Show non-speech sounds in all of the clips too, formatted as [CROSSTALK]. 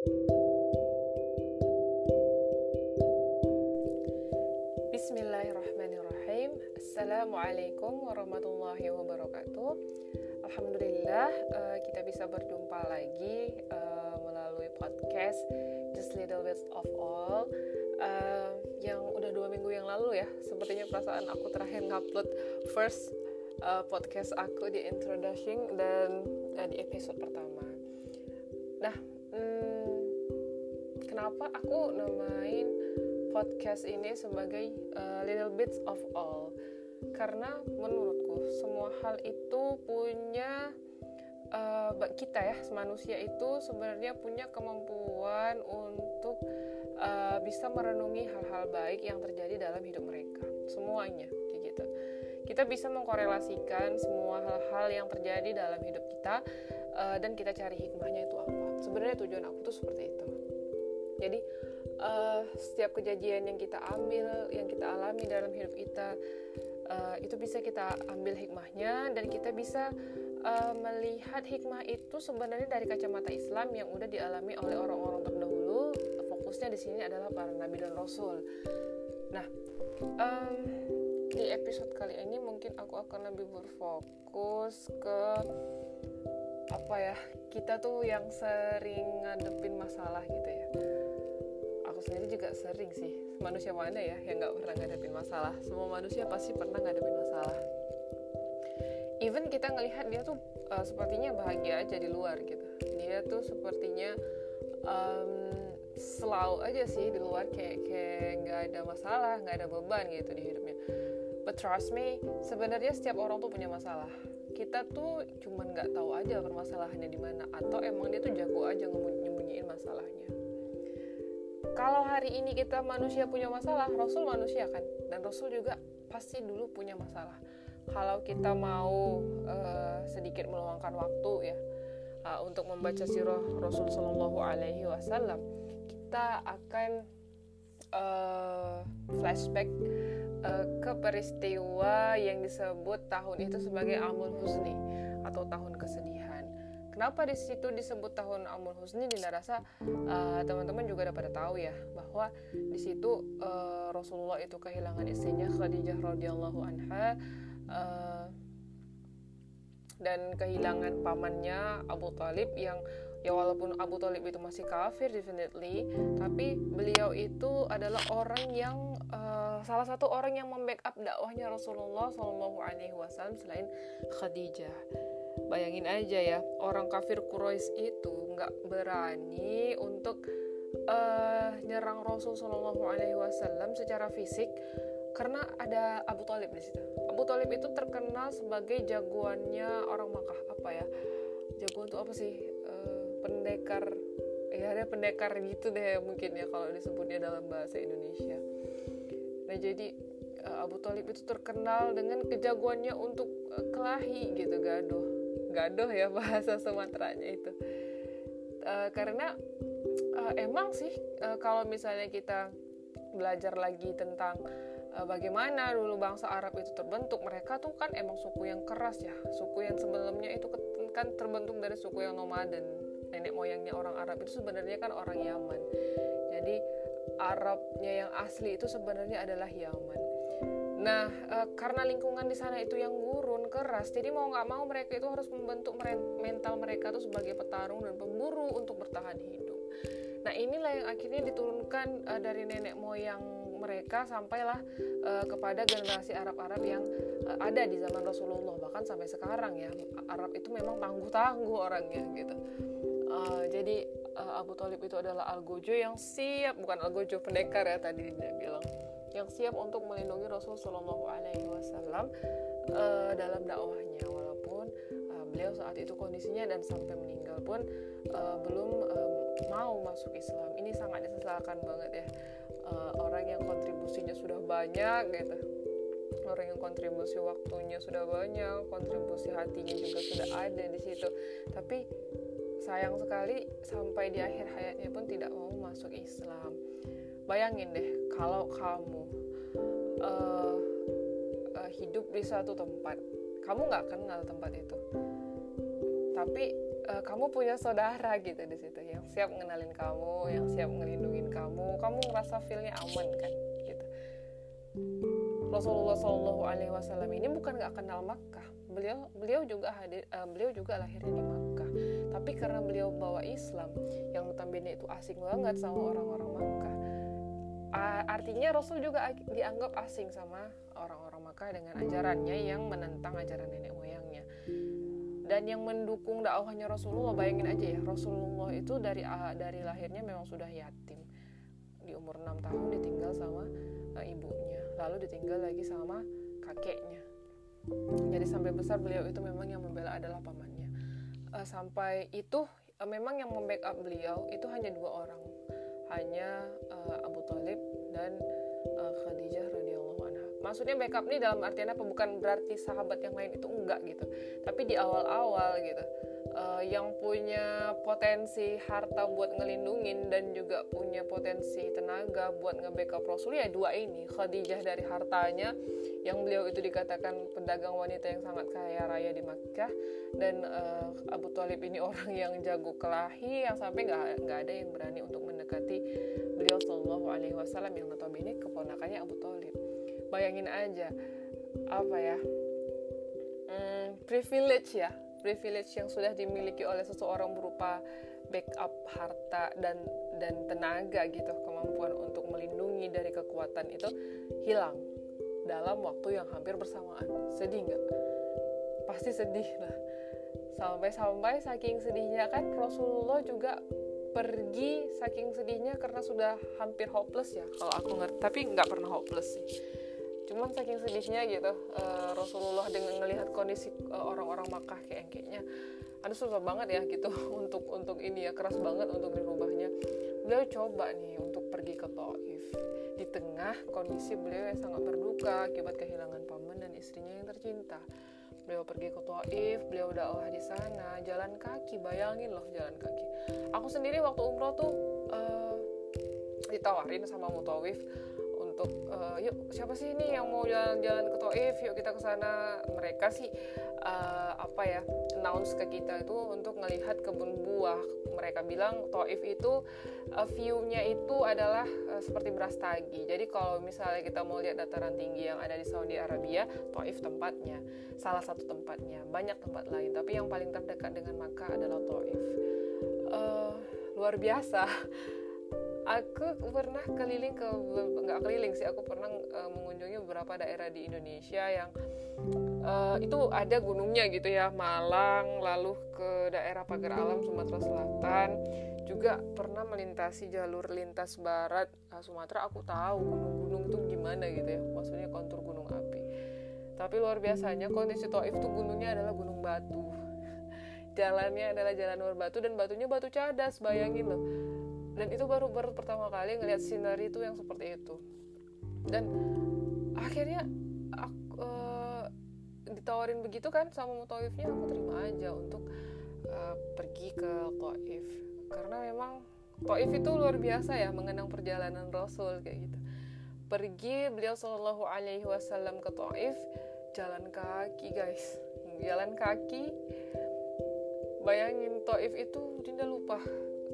Bismillahirrahmanirrahim. Assalamualaikum warahmatullahi wabarakatuh. Alhamdulillah uh, kita bisa berjumpa lagi uh, melalui podcast Just Little Bits of All. Uh, Yang udah dua minggu yang lalu ya Sepertinya perasaan aku terakhir ngupload first podcast aku di introduction dan di episode pertama. Nah, kenapa aku namain podcast ini sebagai uh, little bits of all. Karena menurutku semua hal itu punya uh, kita ya manusia itu sebenarnya punya kemampuan untuk uh, bisa merenungi hal-hal baik yang terjadi dalam hidup mereka. Semuanya kayak gitu. Kita bisa mengkorelasikan semua hal-hal yang terjadi dalam hidup kita uh, dan kita cari hikmahnya itu apa. Sebenarnya tujuan aku tuh seperti itu jadi uh, setiap kejadian yang kita ambil, yang kita alami dalam hidup kita, uh, itu bisa kita ambil hikmahnya dan kita bisa uh, melihat hikmah itu sebenarnya dari kacamata Islam yang udah dialami oleh orang-orang terdahulu. Fokusnya di sini adalah para nabi dan rasul. Nah, um, di episode kali ini mungkin aku akan lebih berfokus ke apa ya kita tuh yang sering ngadepin masalah gitu ya aku sendiri juga sering sih. Manusia mana ya yang nggak pernah ngadepin masalah. Semua manusia pasti pernah ngadepin masalah. Even kita ngelihat dia tuh uh, sepertinya bahagia aja di luar gitu. Dia tuh sepertinya um, selalu aja sih di luar kayak kayak nggak ada masalah nggak ada beban gitu di hidupnya. But trust me sebenarnya setiap orang tuh punya masalah. Kita tuh cuman nggak tahu aja permasalahannya di mana atau emang dia tuh jago aja nyembunyiin masalahnya kalau hari ini kita manusia punya masalah, Rasul manusia kan, dan Rasul juga pasti dulu punya masalah. Kalau kita mau uh, sedikit meluangkan waktu ya uh, untuk membaca sirah Rasul Shallallahu Alaihi Wasallam, kita akan uh, flashback uh, ke peristiwa yang disebut tahun itu sebagai Amul Husni atau tahun kesedihan Kenapa di situ disebut tahun Amul Husni? Dinda rasa uh, teman-teman juga udah pada tahu ya bahwa di situ uh, Rasulullah itu kehilangan istrinya Khadijah radhiyallahu anha uh, dan kehilangan pamannya Abu Talib yang ya walaupun Abu Talib itu masih kafir definitely tapi beliau itu adalah orang yang uh, salah satu orang yang membackup dakwahnya Rasulullah Shallallahu Alaihi Wasallam selain Khadijah Bayangin aja ya, orang kafir Quraisy itu nggak berani untuk uh, nyerang Rasul Shallallahu Alaihi Wasallam secara fisik karena ada Abu Talib di situ. Abu Talib itu terkenal sebagai jagoannya orang Makkah apa ya? Jagoan itu apa sih? Uh, pendekar ya ada pendekar gitu deh mungkin ya kalau disebutnya dalam bahasa Indonesia. Nah jadi uh, Abu Talib itu terkenal dengan kejagoannya untuk kelahi gitu gaduh gaduh ya bahasa Sumateranya itu. Uh, karena uh, emang sih uh, kalau misalnya kita belajar lagi tentang uh, bagaimana dulu bangsa Arab itu terbentuk mereka tuh kan emang suku yang keras ya. Suku yang sebelumnya itu kan terbentuk dari suku yang nomaden. Nenek moyangnya orang Arab itu sebenarnya kan orang Yaman. Jadi Arabnya yang asli itu sebenarnya adalah Yaman. Nah, e, karena lingkungan di sana itu yang gurun, keras, jadi mau nggak mau mereka itu harus membentuk mental mereka tuh sebagai petarung dan pemburu untuk bertahan hidup. Nah, inilah yang akhirnya diturunkan e, dari nenek moyang mereka sampailah e, kepada generasi Arab-Arab yang e, ada di zaman Rasulullah bahkan sampai sekarang ya Arab itu memang tangguh-tangguh orangnya gitu. E, jadi e, Abu Talib itu adalah algojo yang siap bukan algojo pendekar ya tadi dia bilang yang siap untuk melindungi Rasul Shallallahu Alaihi Wasallam uh, dalam dakwahnya. Walaupun uh, beliau saat itu kondisinya dan sampai meninggal pun uh, belum uh, mau masuk Islam. Ini sangat disesalkan banget ya. Uh, orang yang kontribusinya sudah banyak gitu. Orang yang kontribusi waktunya sudah banyak kontribusi hatinya juga sudah ada di situ. Tapi sayang sekali sampai di akhir hayatnya pun tidak mau masuk Islam. Bayangin deh kalau kamu uh, hidup di suatu tempat. Kamu nggak kenal tempat itu. Tapi uh, kamu punya saudara gitu di situ yang siap ngenalin kamu yang siap ngelindungin kamu. Kamu ngerasa feelnya aman kan gitu. Rasulullah Shallallahu Alaihi Wasallam ini bukan nggak kenal Makkah. Beliau beliau juga hadir uh, beliau juga lahirnya di Makkah. Tapi karena beliau bawa Islam yang notabene itu asing banget sama orang-orang Makkah artinya Rasul juga dianggap asing sama Makkah dengan ajarannya yang menentang ajaran nenek moyangnya. Dan yang mendukung dakwahnya Rasulullah bayangin aja ya Rasulullah itu dari dari lahirnya memang sudah yatim. Di umur 6 tahun ditinggal sama uh, ibunya. Lalu ditinggal lagi sama kakeknya. Jadi sampai besar beliau itu memang yang membela adalah pamannya. Uh, sampai itu uh, memang yang membackup beliau itu hanya dua orang. Hanya Abu Talib dan Maksudnya backup ini dalam artian apa? Bukan berarti sahabat yang lain itu enggak gitu. Tapi di awal-awal gitu uh, yang punya potensi harta buat ngelindungin dan juga punya potensi tenaga buat nge-backup Rasul ya dua ini Khadijah dari hartanya yang beliau itu dikatakan pedagang wanita yang sangat kaya raya di Makkah dan uh, Abu Talib ini [LAUGHS] orang yang jago kelahi yang sampai nggak nggak ada yang berani untuk mendekati beliau Shallallahu Alaihi Wasallam yang notabene keponakannya Abu Talib bayangin aja. Apa ya? Hmm, privilege ya. Privilege yang sudah dimiliki oleh seseorang berupa backup harta dan dan tenaga gitu. Kemampuan untuk melindungi dari kekuatan itu hilang dalam waktu yang hampir bersamaan. Sedih nggak? Pasti sedih lah. Sampai-sampai saking sedihnya kan Rasulullah juga pergi saking sedihnya karena sudah hampir hopeless ya. Kalau aku ngerti tapi nggak pernah hopeless sih cuman saking sedihnya gitu uh, Rasulullah dengan melihat kondisi uh, orang-orang Makkah kayak kayaknya ada susah banget ya gitu [LAUGHS] untuk untuk ini ya keras banget untuk dirubahnya. Beliau coba nih untuk pergi ke Taif. Di tengah kondisi beliau yang sangat berduka akibat kehilangan paman dan istrinya yang tercinta. Beliau pergi ke Taif beliau dakwah di sana jalan kaki bayangin loh jalan kaki. Aku sendiri waktu umroh tuh uh, ditawarin sama Mutawif untuk uh, yuk siapa sih ini yang mau jalan-jalan ke Taif? Yuk kita ke sana. Mereka sih uh, apa ya announce ke kita itu untuk melihat kebun buah. Mereka bilang Taif itu uh, view-nya itu adalah uh, seperti Brastagi jadi kalau misalnya kita mau lihat dataran tinggi yang ada di Saudi Arabia Taif tempatnya. Salah satu tempatnya. Banyak tempat lain. Tapi yang paling terdekat dengan Makkah adalah Taif. Uh, luar biasa [LAUGHS] aku pernah keliling ke nggak keliling sih aku pernah uh, mengunjungi beberapa daerah di Indonesia yang uh, itu ada gunungnya gitu ya Malang lalu ke daerah Pagar Alam Sumatera Selatan. Juga pernah melintasi jalur lintas barat uh, Sumatera aku tahu gunung-gunung itu gimana gitu ya maksudnya kontur gunung api. Tapi luar biasanya kondisi Taif itu gunungnya adalah gunung batu. [LAUGHS] Jalannya adalah jalan berbatu dan batunya batu cadas bayangin loh dan itu baru baru pertama kali ngelihat sinari itu yang seperti itu. Dan akhirnya aku uh, ditawarin begitu kan sama mutawifnya aku terima aja untuk uh, pergi ke Taif karena memang Taif itu luar biasa ya mengenang perjalanan Rasul kayak gitu. Pergi beliau Shallallahu Alaihi Wasallam ke Taif jalan kaki guys. Jalan kaki. Bayangin Taif itu Dinda lupa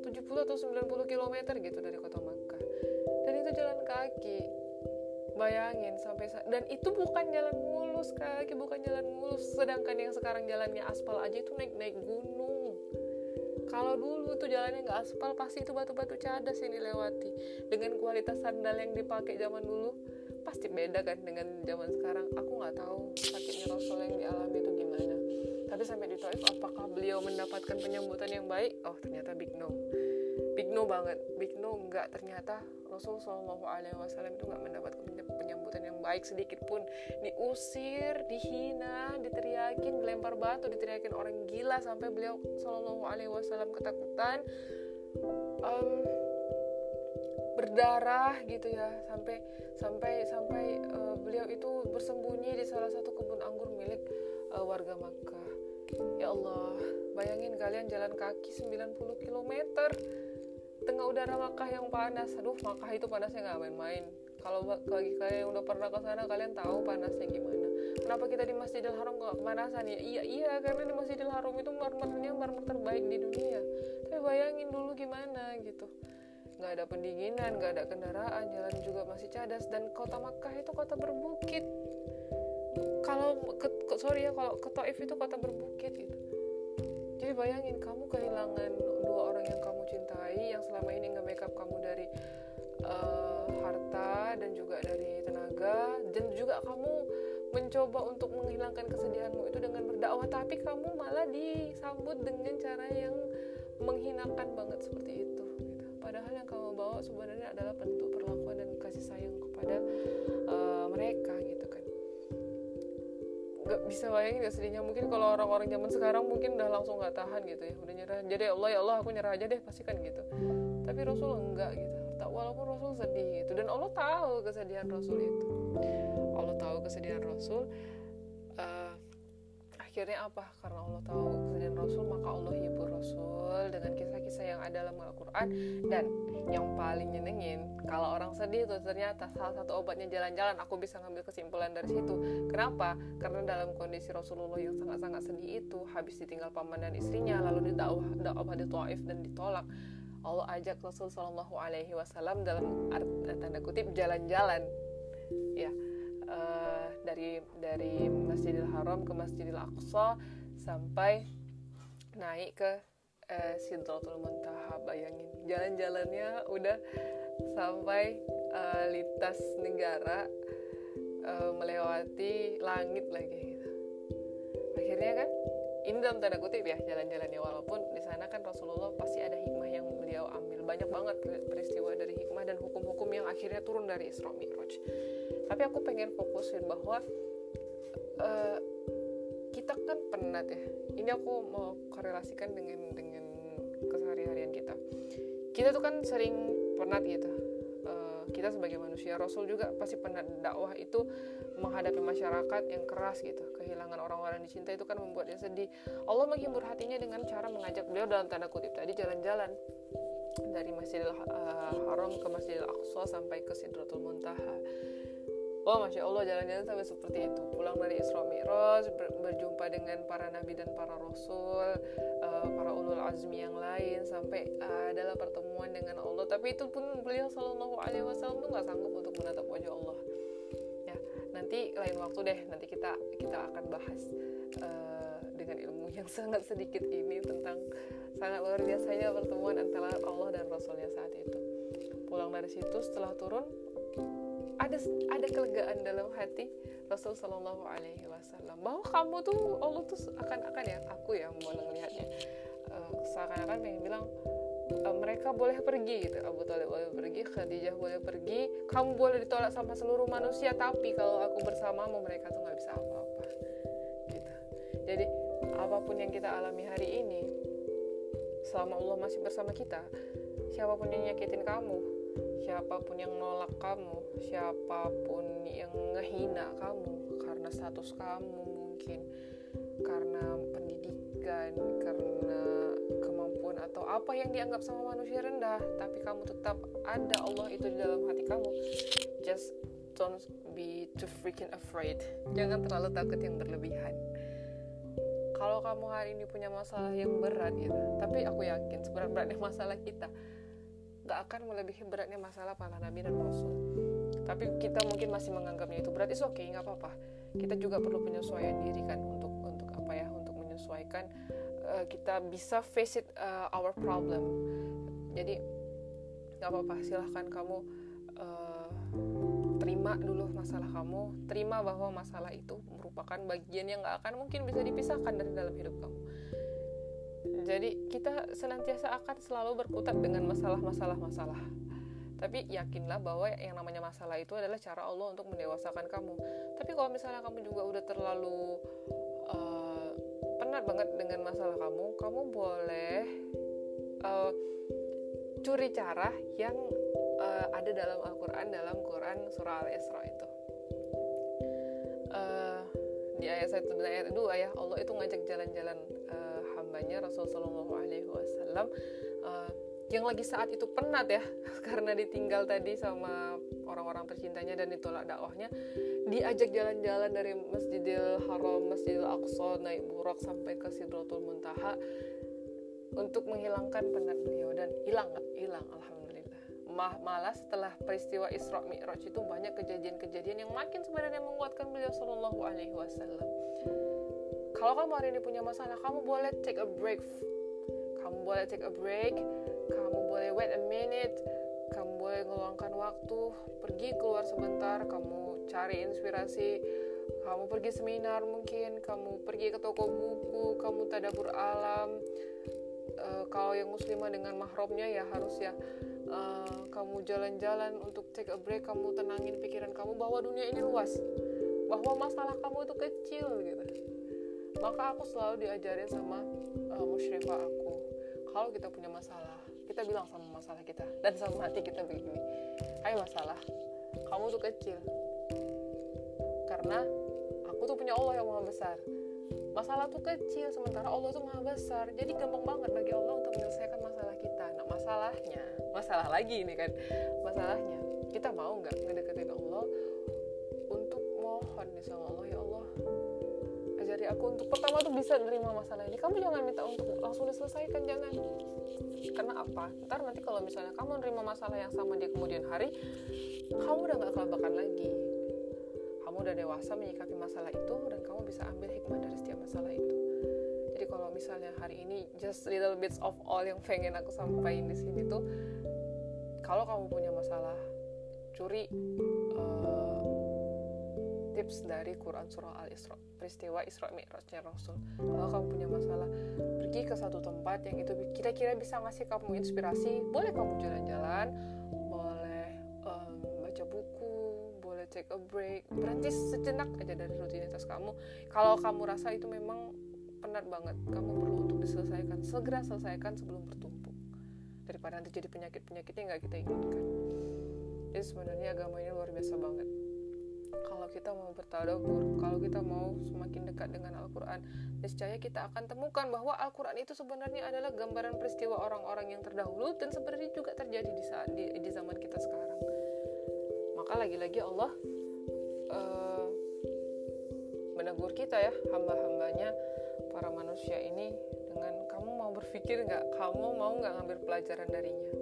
70 atau 90 km gitu dari kota Makkah. Dan itu jalan kaki. Bayangin sampai dan itu bukan jalan mulus kaki bukan jalan mulus. Sedangkan yang sekarang jalannya aspal aja itu naik naik gunung. Kalau dulu tuh jalannya nggak aspal pasti itu batu-batu cadas yang dilewati. Dengan kualitas sandal yang dipakai zaman dulu pasti beda kan dengan zaman sekarang. Aku nggak tahu sakitnya Rasul yang dialami itu gimana. Tapi sampai di Taif apakah beliau mendapatkan penyambutan yang baik? Oh ternyata big no big no banget. Big no enggak ternyata Rasul Shallallahu Alaihi Wasallam itu nggak mendapatkan penyambutan yang baik sedikit pun. Diusir dihina diteriakin dilempar batu diteriakin orang gila sampai beliau Shallallahu Alaihi Wasallam ketakutan um, berdarah gitu ya. Sampai sampai sampai uh, beliau itu bersembunyi di salah satu kebun anggur milik uh, warga Makkah. Ya Allah, bayangin kalian jalan kaki 90 km tengah udara Makkah yang panas. Aduh, Makkah itu panasnya nggak main-main. Kalau bagi kalian yang udah pernah ke sana, kalian tahu panasnya gimana. kenapa kita di Masjidil Haram gak kemanasan ya iya iya karena di Masjidil Haram itu marmernya marmer terbaik di dunia tapi bayangin dulu gimana gitu nggak ada pendinginan nggak ada kendaraan jalan juga masih cadas dan kota Makkah itu kota berbukit kalau sorry ya kalau ke Taif itu kota berbukit gitu jadi bayangin kamu kehilangan dua orang yang kamu cintai yang selama ini nge makeup kamu dari uh, harta dan juga dari tenaga dan juga kamu mencoba untuk menghilangkan kesedihanmu itu dengan berdakwah tapi kamu malah disambut dengan cara yang menghinakan banget seperti itu padahal yang kamu bawa sebenarnya adalah bentuk perlakuan dan kasih sayang kepada uh, mereka gitu nggak bisa bayangin ya sedihnya. Mungkin kalau orang-orang zaman sekarang mungkin udah langsung nggak tahan gitu ya udah nyerah. Jadi Allah ya Allah aku nyerah aja deh pasti kan gitu. Tapi Rasul enggak gitu. Walaupun Rasul sedih gitu. Dan Allah tahu kesedihan Rasul itu. Allah tahu kesedihan Rasul uh, akhirnya apa? Karena Allah tahu kesedihan Rasul maka Allah hibur Rasul dengan kisah-kisah yang ada dalam Al-Quran. Dan yang paling nyenengin kalau orang sedih tuh ternyata salah satu obatnya jalan-jalan aku bisa ngambil kesimpulan dari situ. Kenapa? Karena dalam kondisi Rasulullah yang sangat-sangat sedih itu habis ditinggal paman dan istrinya lalu didakwah dakwah di Taif dan ditolak Allah ajak Rasul Shallallahu Alaihi Wasallam dalam tanda kutip jalan-jalan. Ya uh, dari dari Masjidil Haram ke Masjidil Aqsa sampai naik ke uh, Sidratul Muntaha bayangin. Jalan-jalannya udah sampai uh, lintas negara uh, melewati langit lagi. Akhirnya kan ini dalam tanda kutip ya jalan-jalannya. Walaupun di sana kan Rasulullah pasti ada hikmah yang beliau ambil. Banyak banget peristiwa dari hikmah dan hukum-hukum yang akhirnya turun dari Isra Mi'raj. Tapi aku pengen fokusin bahwa uh, kan penat ya. Ini aku mau korelasikan dengan dengan keseharian kita. Kita tuh kan sering penat gitu. Uh, kita sebagai manusia Rasul juga pasti penat. Dakwah itu menghadapi masyarakat yang keras gitu. Kehilangan orang-orang dicinta itu kan membuatnya sedih. Allah menghibur hatinya dengan cara mengajak beliau dalam tanda kutip tadi jalan-jalan. Dari Masjidil uh, Haram ke Masjidil Aqsa sampai ke Sidratul Muntaha Oh Masya Allah jalan-jalan sampai seperti itu. Pulang dari Isra Mi'raj ber Berjumpa dengan para nabi dan para rasul uh, Para ulul azmi yang lain Sampai uh, adalah pertemuan dengan Allah. Tapi itu pun beliau Sallallahu Alaihi Wasallam tuh gak sanggup untuk menatap wajah Allah. Ya nanti lain waktu deh Nanti kita kita akan bahas uh, Dengan ilmu yang [LAUGHS] sangat sedikit ini Tentang sangat luar biasanya pertemuan antara Allah dan Rasulnya saat itu. Pulang dari situ setelah turun ada ada kelegaan dalam hati Rasul Shallallahu Alaihi Wasallam bahwa kamu tuh Allah tuh akan akan ya aku yang mau melihatnya. Uh, seakan-akan pengen bilang uh, mereka boleh pergi gitu. Abu Talib boleh pergi Khadijah boleh pergi. Kamu boleh ditolak sama seluruh manusia tapi kalau aku bersamamu mereka tuh nggak bisa apa-apa gitu. Jadi apa pun yang kita alami hari ini selama Allah masih bersama kita siapa pun yang nyakitin kamu siapa pun yang nolak kamu siapa pun yang ngehina kamu karena status kamu mungkin karena pendidikan karena kemampuan atau apa yang dianggap sama manusia rendah tapi kamu tetap ada Allah itu di dalam hati kamu. Just don't be too freaking afraid. Jangan terlalu takut yang berlebihan. Kalau kamu hari ini punya masalah yang berat gitu tapi aku yakin seberat-beratnya masalah kita gak akan melebihi beratnya masalah para nabi dan rasul. Tapi kita mungkin masih menganggapnya itu berat itu oke okay, nggak apa-apa. Kita juga perlu penyesuaian diri kan untuk untuk apa ya untuk menyesuaikan uh, kita bisa face it uh, our problem. Jadi nggak apa-apa silahkan kamu uh, terima dulu masalah kamu terima bahwa masalah itu merupakan bagian yang nggak akan mungkin bisa dipisahkan dari dalam hidup kamu jadi kita senantiasa akan selalu berkutat dengan masalah-masalah-masalah. Tapi yakinlah bahwa yang namanya masalah itu adalah cara Allah untuk mendewasakan kamu. Tapi kalau misalnya kamu juga udah terlalu uh, penat banget dengan masalah kamu, kamu boleh uh, curi cara yang uh, ada dalam Al-Quran dalam Quran surah Al-Isra itu. Uh, di ayat 1 dan ayat 2 ya Allah itu ngajak jalan-jalan uh, hambanya Rasul Shallallahu Alaihi Wasallam uh, yang lagi saat itu penat ya [LAUGHS] karena ditinggal tadi sama orang-orang tercintanya dan itulah dakwahnya diajak jalan-jalan dari Masjidil Haram, Masjidil Aqsa naik buruk sampai ke Sidratul Muntaha untuk menghilangkan penat beliau dan hilang nggak hilang alhamdulillah. Mah, malah setelah peristiwa Isra Mi'raj itu banyak kejadian-kejadian yang makin sebenarnya menguatkan beliau Shallallahu Alaihi Wasallam kalau kamu hari ini punya masalah kamu boleh take a break. Kamu boleh take a break. Kamu boleh wait a minute. Kamu boleh ngeluangkan waktu. Pergi keluar sebentar. Kamu cari inspirasi. Kamu pergi seminar mungkin. Kamu pergi ke toko buku. Kamu tadabur alam. Uh, kalau yang muslimah dengan mahromnya ya harus ya uh, kamu jalan-jalan untuk take a break. Kamu tenangin pikiran kamu bahwa dunia ini luas. Bahwa masalah kamu itu kecil gitu maka aku selalu diajarin sama uh, musyrifah aku kalau kita punya masalah kita bilang sama masalah kita dan sama hati kita begini hai masalah kamu tuh kecil. Karena aku tuh punya Allah yang maha besar. Masalah tuh kecil sementara Allah tuh maha besar. Jadi gampang banget bagi Allah untuk menyelesaikan masalah kita. Nah masalahnya masalah lagi ini kan. Masalahnya kita mau nggak ngedeketin Allah untuk mohon nih sama Allah ajari aku untuk pertama tuh bisa nerima masalah ini. Kamu jangan minta untuk langsung diselesaikan jangan. Karena apa? Ntar nanti kalau misalnya kamu nerima masalah yang sama di kemudian hari kamu udah nggak kelabakan lagi. Kamu udah dewasa menyikapi masalah itu dan kamu bisa ambil hikmah dari setiap masalah itu. Jadi kalau misalnya hari ini just little bits of all yang pengen aku sampaikan di sini tuh kalau kamu punya masalah curi tips dari Quran surah Al Isra peristiwa Isra Mi'rajnya Rasul kalau kamu punya masalah pergi ke satu tempat yang itu kira-kira bisa ngasih kamu inspirasi. Boleh kamu jalan-jalan take a break. Berhenti sejenak aja dari rutinitas kamu. Kalau kamu rasa itu memang penat banget kamu perlu untuk diselesaikan segera selesaikan sebelum bertumpuk. Daripada nanti jadi penyakit penyakitnya nggak kita inginkan. Jadi sebenarnya agama ini luar biasa banget kalau kita mau bertadabur, kalau kita mau semakin dekat dengan Al-Quran, niscaya kita akan temukan bahwa Al-Quran itu sebenarnya adalah gambaran peristiwa orang-orang yang terdahulu dan sebenarnya juga terjadi di saat di, di zaman kita sekarang. Maka lagi-lagi Allah uh, menegur kita ya hamba-hambanya para manusia ini dengan kamu mau berpikir nggak? Kamu mau nggak ngambil pelajaran darinya?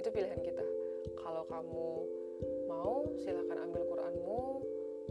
Itu pilihan kita. Kalau kamu mau silahkan ambil Quranmu.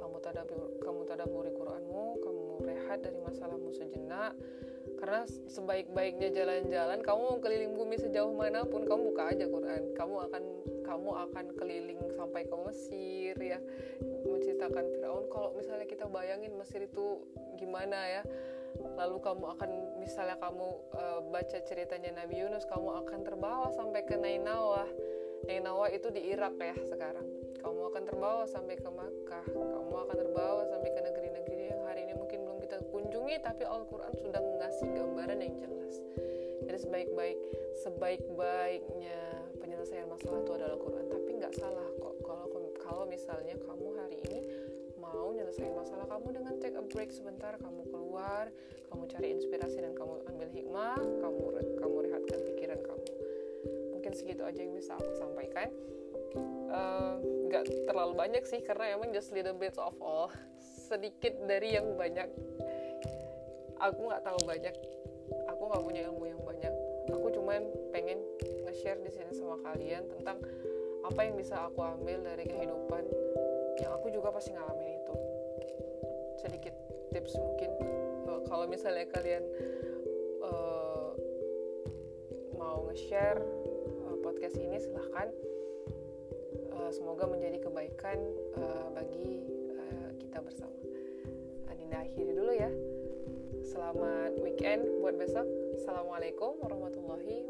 Kamu tadabur kamu tadaburi Quranmu kamu rehat dari masalahmu sejenak. Karena sebaik-baiknya jalan-jalan kamu mau keliling bumi sejauh mana pun kamu buka aja Quran. Kamu akan kamu akan keliling sampai ke Mesir ya. Menceritakan Firaun. Kalau misalnya kita bayangin Mesir itu gimana ya. Lalu kamu akan misalnya kamu uh, baca ceritanya Nabi Yunus kamu akan terbawa sampai ke Nainawa Nainawa itu di Irak ya sekarang akan terbawa sampai ke Makkah. Kamu akan terbawa sampai ke negeri-negeri yang hari ini mungkin belum kita kunjungi tapi Al-Quran sudah mengasih gambaran yang jelas. Jadi sebaik-baik sebaik-baiknya penyelesaian masalah itu adalah Quran tapi nggak salah kok kalau kalau misalnya kamu hari ini mau nyelesain masalah kamu dengan take a break sebentar kamu keluar kamu cari inspirasi dan kamu ambil hikmah kamu kamu rehatkan pikiran kamu. Mungkin segitu aja yang bisa aku sampaikan nggak uh, terlalu banyak sih karena emang just little bit of all. Sedikit dari yang banyak. Aku nggak tahu banyak. Aku nggak punya ilmu yang banyak. Aku cuman pengen nge-share di sini sama kalian tentang apa yang bisa aku ambil dari kehidupan. Yang aku juga pasti ngalamin itu. Sedikit tips mungkin. Uh, kalau misalnya kalian uh, mau nge-share podcast ini silahkan semoga menjadi kebaikan uh, bagi uh, kita bersama. Adinda akhiri dulu ya. Selamat weekend buat besok. Assalamualaikum warahmatullahi